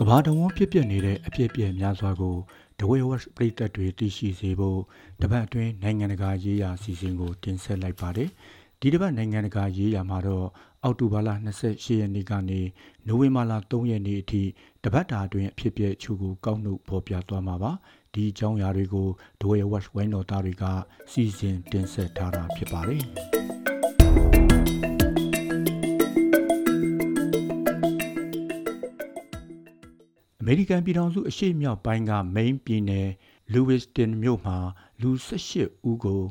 ကမ္ဘာတဝန်းဖြစ်ပျက်နေတဲ့အဖြစ်အပျက်များစွာကိုဒဝဲဝက်ပြည်သက်တွေသိရှိစေဖို့တပတ်အတွင်းနိုင်ငံတကာရေးရာအစီအစဉ်ကိုတင်ဆက်လိုက်ပါတယ်။ဒီတပတ်နိုင်ငံတကာရေးရာမှာတော့အောက်တိုဘာလ28ရက်နေ့ကနေနိုဝင်ဘာလ3ရက်နေ့အထိတပတ်တာအတွင်းအဖြစ်အပျက်အချို့ကိုကောက်နှုတ်ဖော်ပြသွားမှာပါ။ဒီအကြောင်းအရာတွေကိုဒဝဲဝက်ဝိုင်းတော်သားတွေကစီစဉ်တင်ဆက်ထားတာဖြစ်ပါတယ်။ မေရိကန်ပြည်ထောင်စုအရှေ့မြောက်ပိုင်းကမိန်းပြည်နယ်လူဝစ်တန်မြို့မှာလူ18ဦးကို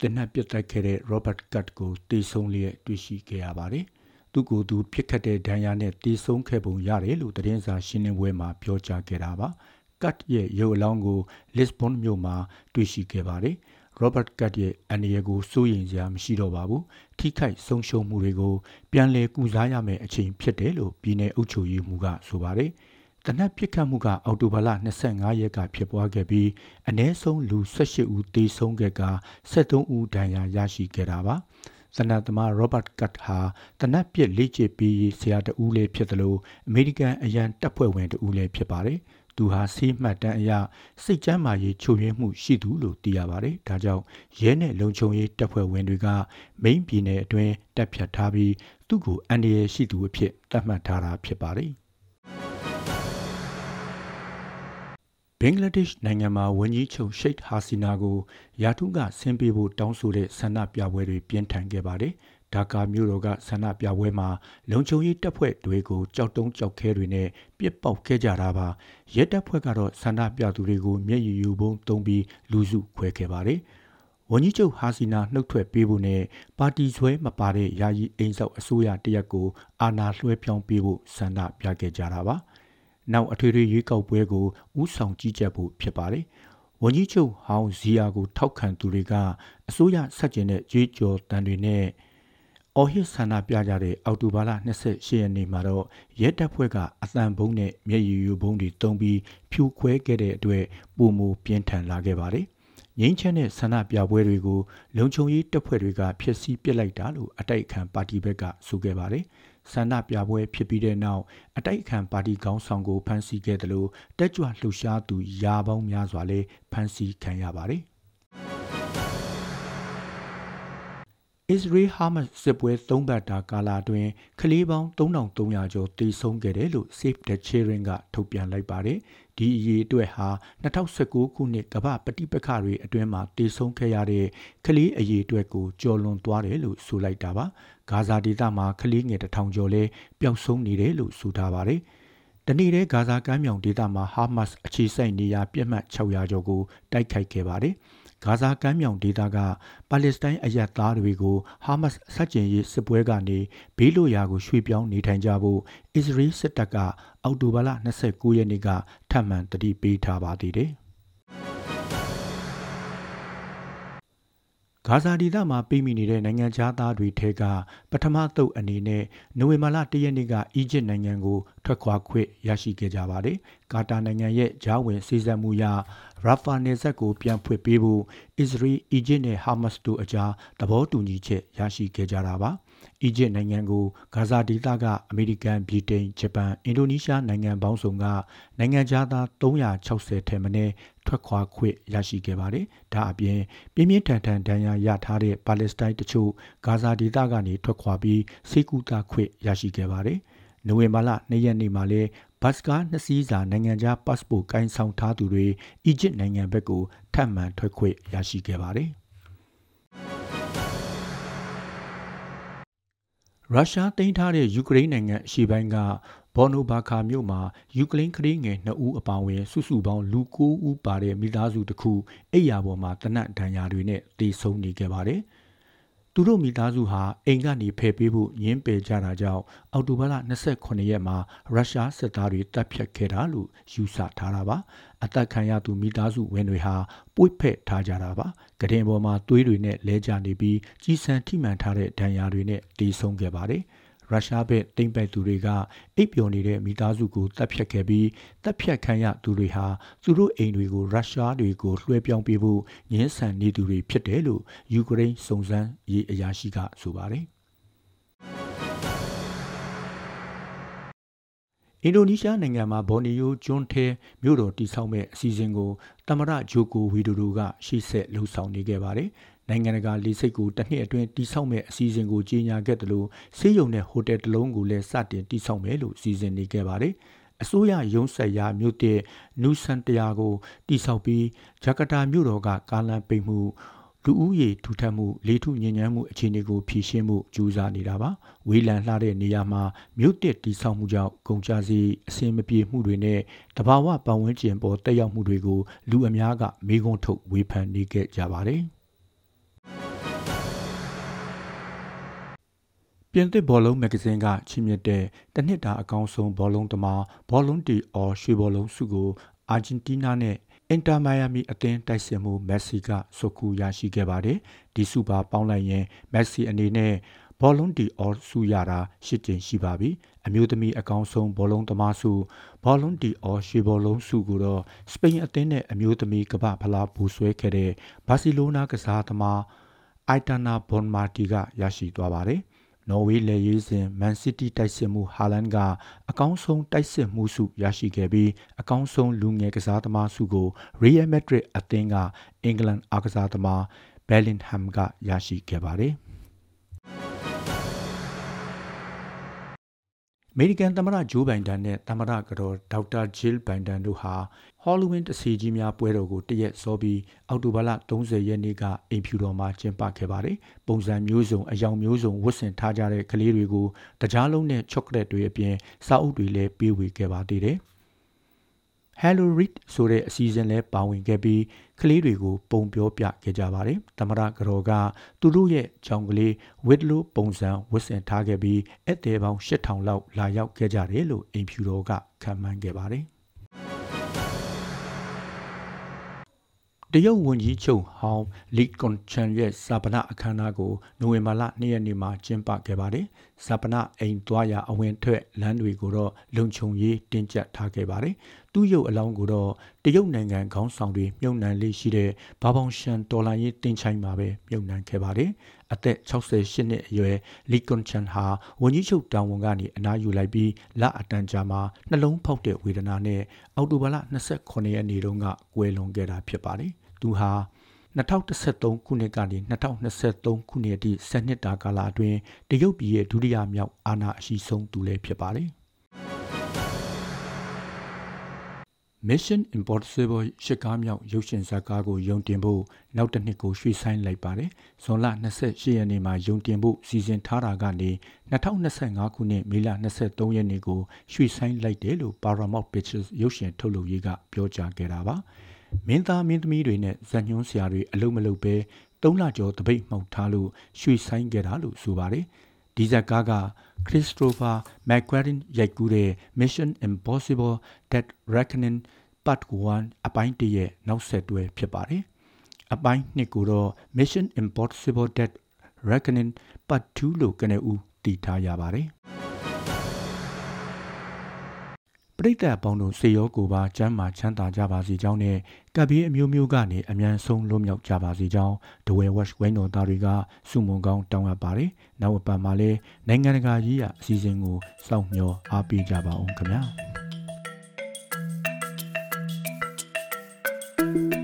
တနက်ပစ်တိုက်ခဲ့တဲ့ Robert Cut ကိုတေဆုံးလျက်တွေ့ရှိခဲ့ရပါတယ်။သူကိုယ်သူဖြစ်ခတ်တဲ့ဒဏ်ရာနဲ့တေဆုံးခဲ့ပုံရတယ်လို့သတင်းစာရှင်းလင်းပွဲမှာပြောကြားခဲ့တာပါ။ Cut ရဲ့ရုပ်အလောင်းကို Lisbon မြို့မှာတွေ့ရှိခဲ့ပါတယ်။ Robert Cut ရဲ့အန္တရာယ်ကိုစိုးရိမ်စရာမရှိတော့ပါဘူး။ထိခိုက်ဆုံးရှုံးမှုတွေကိုပြန်လည်ကုစားရမယ့်အချိန်ဖြစ်တယ်လို့ပြည်내အုပ်ချုပ်ရေးမှူးကဆိုပါတယ်။ တနက်ပစ်ခတ်မှုကအောက်တိုဘာလ25ရက်ကဖြစ်ပွားခဲ့ပြီးအ ਨੇ ဆုံးလူ18ဦးသေဆုံးခဲ့ကာ73ဦးဒဏ်ရာရရှိခဲ့တာပါ။သနတ်သမား Robert Cut ဟာတနက်ပစ်လေ့ကျင့်ပြီးဆရာတဦးလည်းဖြစ်တယ်လို့အမေရိကန်အရန်တပ်ဖွဲ့ဝင်တဦးလည်းဖြစ်ပါတယ်။သူဟာဆေးမှတ်တမ်းအရစိတ်ကျန်းမာရေးချို့ယွင်းမှုရှိသူလို့သိရပါတယ်။ဒါကြောင့်ရဲနဲ့လုံခြုံရေးတပ်ဖွဲ့ဝင်တွေကမိန်းပြည်နယ်အတွင်းတပ်ဖြတ်ထားပြီးသူ့ကိုအန္တရာယ်ရှိသူအဖြစ်သတ်မှတ်ထားတာဖြစ်ပါတယ်။ ဘင်္ဂလားဒေ့ရှ်နိုင်ငံမှာဝန်ကြီးချုပ်ရှိတ်ဟာစီနာကိုယာထုကဆင်းပေးဖို့တောင်းဆိုတဲ့ဆန္ဒပြပွဲတွေပြင်းထန်ခဲ့ပါတယ်။ဒါကာမြို့တော်ကဆန္ဒပြပွဲမှာလုံခြုံရေးတပ်ဖွဲ့တွေကိုကြောက်တုံးကြောက်ခဲတွေနဲ့ပြစ်ပေါက်ခဲ့ကြတာပါ။ရဲတပ်ဖွဲ့ကတော့ဆန္ဒပြသူတွေကိုမျက်ရည်ယူပုံသုံးပြီးလူစုခွဲခဲ့ပါတယ်။ဝန်ကြီးချုပ်ဟာစီနာနှုတ်ထွက်ပေးဖို့နဲ့ပါတီဆွဲမပါတဲ့ယာယီအိမ်ဆောက်အစိုးရတရက်ကိုအာဏာလွှဲပြောင်းပေးဖို့ဆန္ဒပြခဲ့ကြတာပါ။ နောက်အထွေထွေရွေးကောက်ပွဲကိုဥဆောင်ကြီးကြပ်ဖို့ဖြစ်ပါတယ်။ဝန်ကြီးချုပ်ဟောင်းဇီယာကိုထောက်ခံသူတွေကအစိုးရဆက်ကျင်တဲ့ကြွေးကြော်တန်တွေနဲ့အော်ဟစ်ဆန္ဒပြကြတဲ့အောက်တိုဘာလ28ရက်နေ့မှာတော့ရဲတပ်ဖွဲ့ကအသံဘုံနဲ့မျက်ရည်ယိုဘုံတွေတုံးပြီးဖြိုခွဲခဲ့တဲ့အတွက်ပုံမူပြင်းထန်လာခဲ့ပါတယ်။ ငိမ့်ချမ်းတဲ့ဆန္ဒပြပွဲတွေကိုလုံခြုံရေးတပ်ဖွဲ့တွေကဖျက်ဆီးပစ်လိုက်တာလို့အတိုက်အခံပါတီဘက်ကဆိုခဲ့ပါတယ်။ဆန္ဒပြပွဲဖြစ်ပြီးတဲ့နောက်အတိုက်အခံပါတီခေါင်းဆောင်ကိုဖမ်းဆီးခဲ့တယ်လို့တက်ကြွလှုပ်ရှားသူယာပေါင်းများစွာလည်းဖမ်းဆီးခံရပါတယ်။ အစ္စရေးဟာမတ်စစ်ပွဲ၃ပတ်တာကာလအတွင်းကလေးပေါင်း3300ကျော်တေဆုံးခဲ့တယ်လို့ Save the Children ကထုတ်ပြန်လိုက်ပါတယ်။ဒီအရေးအတွက်ဟာ2019ခုနှစ်ကမ္ဘာပဋိပက္ခတွေအတွင်းမှာတေဆုံးခဲ့ရတဲ့ကလေးအရေးအတွက်ကိုကျော်လွန်သွားတယ်လို့ဆိုလိုက်တာပါ။ဂါဇာဒေသမှာကလေးငယ်တထောင်ကျော်လဲပျောက်ဆုံးနေတယ်လို့ဆိုထားပါတယ်။တနေ့တည်းဂါဇာကမ်းမြောင်ဒေသမှာဟာမတ်စ်အခြေစိုက်နေရာပြစ်မှတ်600ကျော်ကိုတိုက်ခိုက်ခဲ့ပါတယ်။ ဂါဇာကမ်းမြောင်ဒေသကပါလက်စတိုင်းအရက်သားတွေကိုဟာမတ်စ်ဆက်ကျင်ရေးစစ်ပွဲကနေဘေးလွတ်ရာကိုရွှေ့ပြောင်းနေထိုင်ကြဖို့အစ္စရေးစစ်တပ်ကအောက်တိုဘာလ29ရက်နေ့ကထပ်မံတတိပေးထားပါသေးတယ် ဂါဇာဒေသမှာပိမိနေတဲ့နိုင်ငံသားတွေထဲကပထမသုတ်အနေနဲ့နိုဝင်ဘာလ၁ရက်နေ့ကအီဂျစ်နိုင်ငံကိုထွက်ခွာခွင့်ရရှိခဲ့ကြပါတယ်။ကာတာနိုင်ငံရဲ့ဂျာဝင်စီစံမှုရရာဖာနယ်စပ်ကိုပြန်ဖွင့်ပေးဖို့အစ္စရေး၊အီဂျစ်နဲ့ဟာမတ်စ်တို့အကြားသဘောတူညီချက်ရရှိခဲ့ကြတာပါ။ အီဂျစ်နိုင်ငံကိုဂါဇာဒေသကအမေရိကန်၊ဗြိတိန်၊ဂျပန်၊အင်ဒိုနီးရှားနိုင်ငံပေါင်းစုံကနိုင်ငံသား360ထက်မနည်းထွက်ခွာခွင့်ရရှိခဲ့ပါတယ်။ဒါအပြင်ပြင်းပြင်းထန်ထန်ဒဏ်ရာရထားတဲ့ပါလက်စတိုင်းတချို့ဂါဇာဒေသကနေထွက်ခွာပြီးစေကူတာခွင့်ရရှိခဲ့ပါတယ်။နိုဝင်ဘာလ2ရက်နေ့မှာလည်းဘတ်စကားနှစ်စီးစာနိုင်ငံခြားပတ်စပို့ကိုင်းဆောင်ထားသူတွေအီဂျစ်နိုင်ငံဘက်ကိုထပ်မံထွက်ခွင့်ရရှိခဲ့ပါတယ်။ ရုရှားသိမ်းထားတဲ့ယူကရိန်းနိုင်ငံအရှေ့ပိုင်းကဘော်နိုဘာခါမြို့မှာယူကရိန်းကလေးငယ်2ဦးအပါအဝင်စုစုပေါင်းလူ9ဦးပါတဲ့မိသားစုတစ်ခုအိယာပေါ်မှာတနတ်ဒဏ်ရာတွေနဲ့တေဆုံးနေခဲ့ပါတယ်။သူတို့မိသားစုဟာအိမ်ကနေဖယ်ပေးဖို့ညင်းပယ်ကြတာကြောင့်အောက်တိုဘာလ28ရက်မှာရုရှားစစ်သားတွေတပ်ဖြတ်ခဲ့တာလို့ယူဆထားတာပါ အသက်ခံရသူမိသားစုဝင်တွေဟာပွေ့ဖက်ထားကြတာပါကတင်ပေါ်မှာသွေးတွေနဲ့လဲကျနေပြီးကြီးစံထိမှန်ထားတဲ့ဒဏ်ရာတွေနဲ့တေဆုံးခဲ့ပါတယ်။ရုရှားဘက်တိမ့်ပိုက်သူတွေကအိပ်ပျော်နေတဲ့မိသားစုကိုတပ်ဖြတ်ခဲ့ပြီးတပ်ဖြတ်ခံရသူတွေဟာသူတို့အိမ်တွေကိုရုရှားတွေကိုလွှဲပြောင်းပေးဖို့ညှင်းဆန်နေသူတွေဖြစ်တယ်လို့ယူကရိန်းစုံစမ်းရေးအရာရှိကဆိုပါတယ် အင်ဒိုနီးရှားနိုင်ငံမှာဘော်နီယိုကျွန်းထဲမြို့တော်တည်ဆောက်မဲ့အစီအစဉ်ကိုတမရဂျိုကိုဝီဒိုဒိုကရှေ့ဆက်လှုပ်ဆောင်နေခဲ့ပါတယ်။နိုင်ငံတကာလေဆိပ်ကိုတစ်နှစ်အတွင်းတိစောက်မဲ့အစီအစဉ်ကိုကြေညာခဲ့တယ်လို့ဆေးရုံနဲ့ဟိုတယ်တစ်လုံးကိုလည်းစတင်တိစောက်မယ်လို့စီစဉ်နေခဲ့ပါတယ်။အစိုးရရုံးဆက်ရာမြို့တဲ့နူဆန်တယာကိုတိစောက်ပြီးဂျကာတာမြို့တော်ကကားလမ်းပိတ်မှု လူဦးရေထူထပ်မှုလေထုညဉ့်ညမ်းမှုအခြေအနေကိုဖြည့်ရှင်းမှုကြိုးစားနေတာပါဝေးလံလှတဲ့နေရာမှာမြို့တစ်တိဆောက်မှုကြောင့်ကုန်ကြစည်အဆင်မပြေမှုတွေနဲ့တဘာဝပတ်ဝန်းကျင်ပေါ်တက်ရောက်မှုတွေကိုလူအများကမေးခွန်းထုတ်ဝေဖန်နေခဲ့ကြပါတယ်ပြင်သစ်ဘောလုံးမဂ္ဂဇင်းကချီးမြှင့်တဲ့တနှစ်တာအကောင်းဆုံးဘောလုံးသမားဘောလုံးတီအော်ရွှေဘောလုံးဆုကိုအာဂျင်တီးနားနဲ့ အင်တာမိုင်ယာမီအသင်းတိုက်စစ်မှုမက်ဆီကဆုကူရရှိခဲ့ပါတယ်။ဒီဆုပါပေါင်းလိုက်ရင်မက်ဆီအနေနဲ့ဘောလုံးတီအော်ဆုရတာ၈ကြိမ်ရှိပါပြီ။အမျိုးသမီးအကောင်းဆုံးဘောလုံးသမားဆုဘောလုံးတီအော်ရွှေဘောလုံးဆုကိုတော့စပိန်အသင်းနဲ့အမျိုးသမီးကမ္ဘာဖလားဘူဆွဲခဲ့တဲ့ဘာစီလိုနာကစားသမားအိုက်တနာဘွန်မာတီကရရှိသွားပါတယ်။ နော်ဝေးလက်ရေးစဉ်မန်စီးတီးတိုက်စစ်မှုဟာလန်ကအကောင်းဆုံးတိုက်စစ်မှုစုရရှိခဲ့ပြီးအကောင်းဆုံးလူငယ်ကစားသမားစုကိုရီယယ်မက်ဒရစ်အသင်းကအင်္ဂလန်အားကစားသမားဘယ်လင်ဟမ်ကရရှိခဲ့ပါတယ် အမေရိကန်သမ္မတဂျိုးဘိုင်ဒန်နဲ့သမ္မတကတော်ဒေါက်တာဂျီလ်ဘိုင်ဒန်တို့ဟာဟောလီဝင်းတစီကြီးများပွဲတော်ကိုတရက်စောပြီးအောက်တိုဘာလ30ရက်နေ့ကအိမ်ဖြူတော်မှာကျင်းပခဲ့ပါတယ်။ပုံစံမျိုးစုံအယောင်မျိုးစုံဝတ်ဆင်ထားကြတဲ့ကလေးတွေကိုတကြားလုံးနဲ့ချော့ကလက်တွေအပြင်စာအုပ်တွေလည်းပေးဝေခဲ့ပါသေးတယ်။ Hello Read ဆိုတဲ့အစီအစဉ်လဲပါဝင်ခဲ့ပြီးကလေးတွေကိုပုံပြောပြခဲ့ကြပါတယ်။သမရကတော်ကသူတို့ရဲ့ကြောင်ကလေးဝစ်လိုပုံစံဝတ်ဆင်ထားခဲ့ပြီးဧည့်သည်ပေါင်း8000လောက်လာရောက်ခဲ့ကြတယ်လို့အိမ်ဖြူတော်ကခန့်မှန်းခဲ့ပါတယ်။ တရုတ်ဝန်ကြီးချုပ်ဟောင်းလီကွန်ချန်ရဲ့စာပနာအခမ်းအနားကိုနိုဝင်ဘာလ2ရက်နေ့မှာကျင်းပခဲ့ပါတယ်။စာပနာအိမ်သွားရာအဝင်ထွက်လမ်းတွေကိုတော့လုံခြုံရေးတင်းကျပ်ထားခဲ့ပါတယ်။သူ့ရုပ်အလောင်းကိုတော့တရုတ်နိုင်ငံခေါင်းဆောင်တွေမြုပ်နှံလေးရှိတဲ့ဘာပေါင်ရှန်တော်လိုင်းရေးတင်ချိုင်းမှာပဲမြုပ်နှံခဲ့ပါတယ်။အသက်68နှစ်အရွယ်လီကွန်ချန်ဟာဝန်ကြီးချုပ်တာဝန်ကနေအနားယူလိုက်ပြီးလအတန်ကြာမှာနှလုံးဖောက်တဲ့ဝေဒနာနဲ့အောက်တိုဘာလ29ရက်နေ့တုန်းကကွယ်လွန်ခဲ့တာဖြစ်ပါတယ်။ သူဟာ2013ခုနှစ်ကနေ2023ခုနှစ်အထိ10နှစ်တာကာလအတွင်းတရုတ်ပြည်ရဲ့ဒုတိယမြောက်အာဏာအရှိဆုံးသူလည်းဖြစ်ပါတယ်။ Mission Impossible ရှစ်ကားမြောက်ရုပ်ရှင်ဇာတ်ကားကိုယုံတင်ဖို့နောက်တစ်နှစ်ကိုရွှေ့ဆိုင်းလိုက်ပါတယ်။ဇွန်လ28ရက်နေ့မှာယုံတင်ဖို့စီစဉ်ထားတာကနေ2025ခုနှစ်မေလ23ရက်နေ့ကိုရွှေ့ဆိုင်းလိုက်တယ်လို့ Paramount Pictures ရုပ်ရှင်ထုတ်လုပ်ရေးကပြောကြားခဲ့တာပါ။ မင်းသားမင်းသမီးတွေနဲ့ဇက်ညွှန်းဆရာတွေအလုံးမလုံးပဲ၃လကျော်တပိတ်မှောက်ထားလို့ရွှေဆိုင်ခဲ့တာလို့ဆိုပါတယ်ဒီဇက်ကားကခရစ်စတိုဖာမက်ကွာရင်ရိုက်ကူးတဲ့ Mission Impossible Dead Reckoning Part 1အပိုင်းတရဲ့နောက်ဆက်တွဲဖြစ်ပါတယ်အပိုင်းနှစ်ကိုတော့ Mission Impossible Dead Reckoning Part 2လို့ကနဦးတည်ထားရပါတယ် ရိသတ်ပေါင်းတို့စေရောကိုပါကျမ်းမာချမ်းသာကြပါစေကြောင်းနဲ့ကပ်ပြီးအမျိုးမျိုးကနေအ мян ဆုံးလွတ်မြောက်ကြပါစေကြောင်းဒဝဲဝက်ဝိုင်းတော်သားတွေကစုမုံကောင်းတောင်းအပ်ပါတယ်။နောက်ပတ်မှာလည်းနိုင်ငံတကာကြီးရအစီအစဉ်ကိုစောင့်မျှော်အားပေးကြပါအောင်ခင်ဗျာ။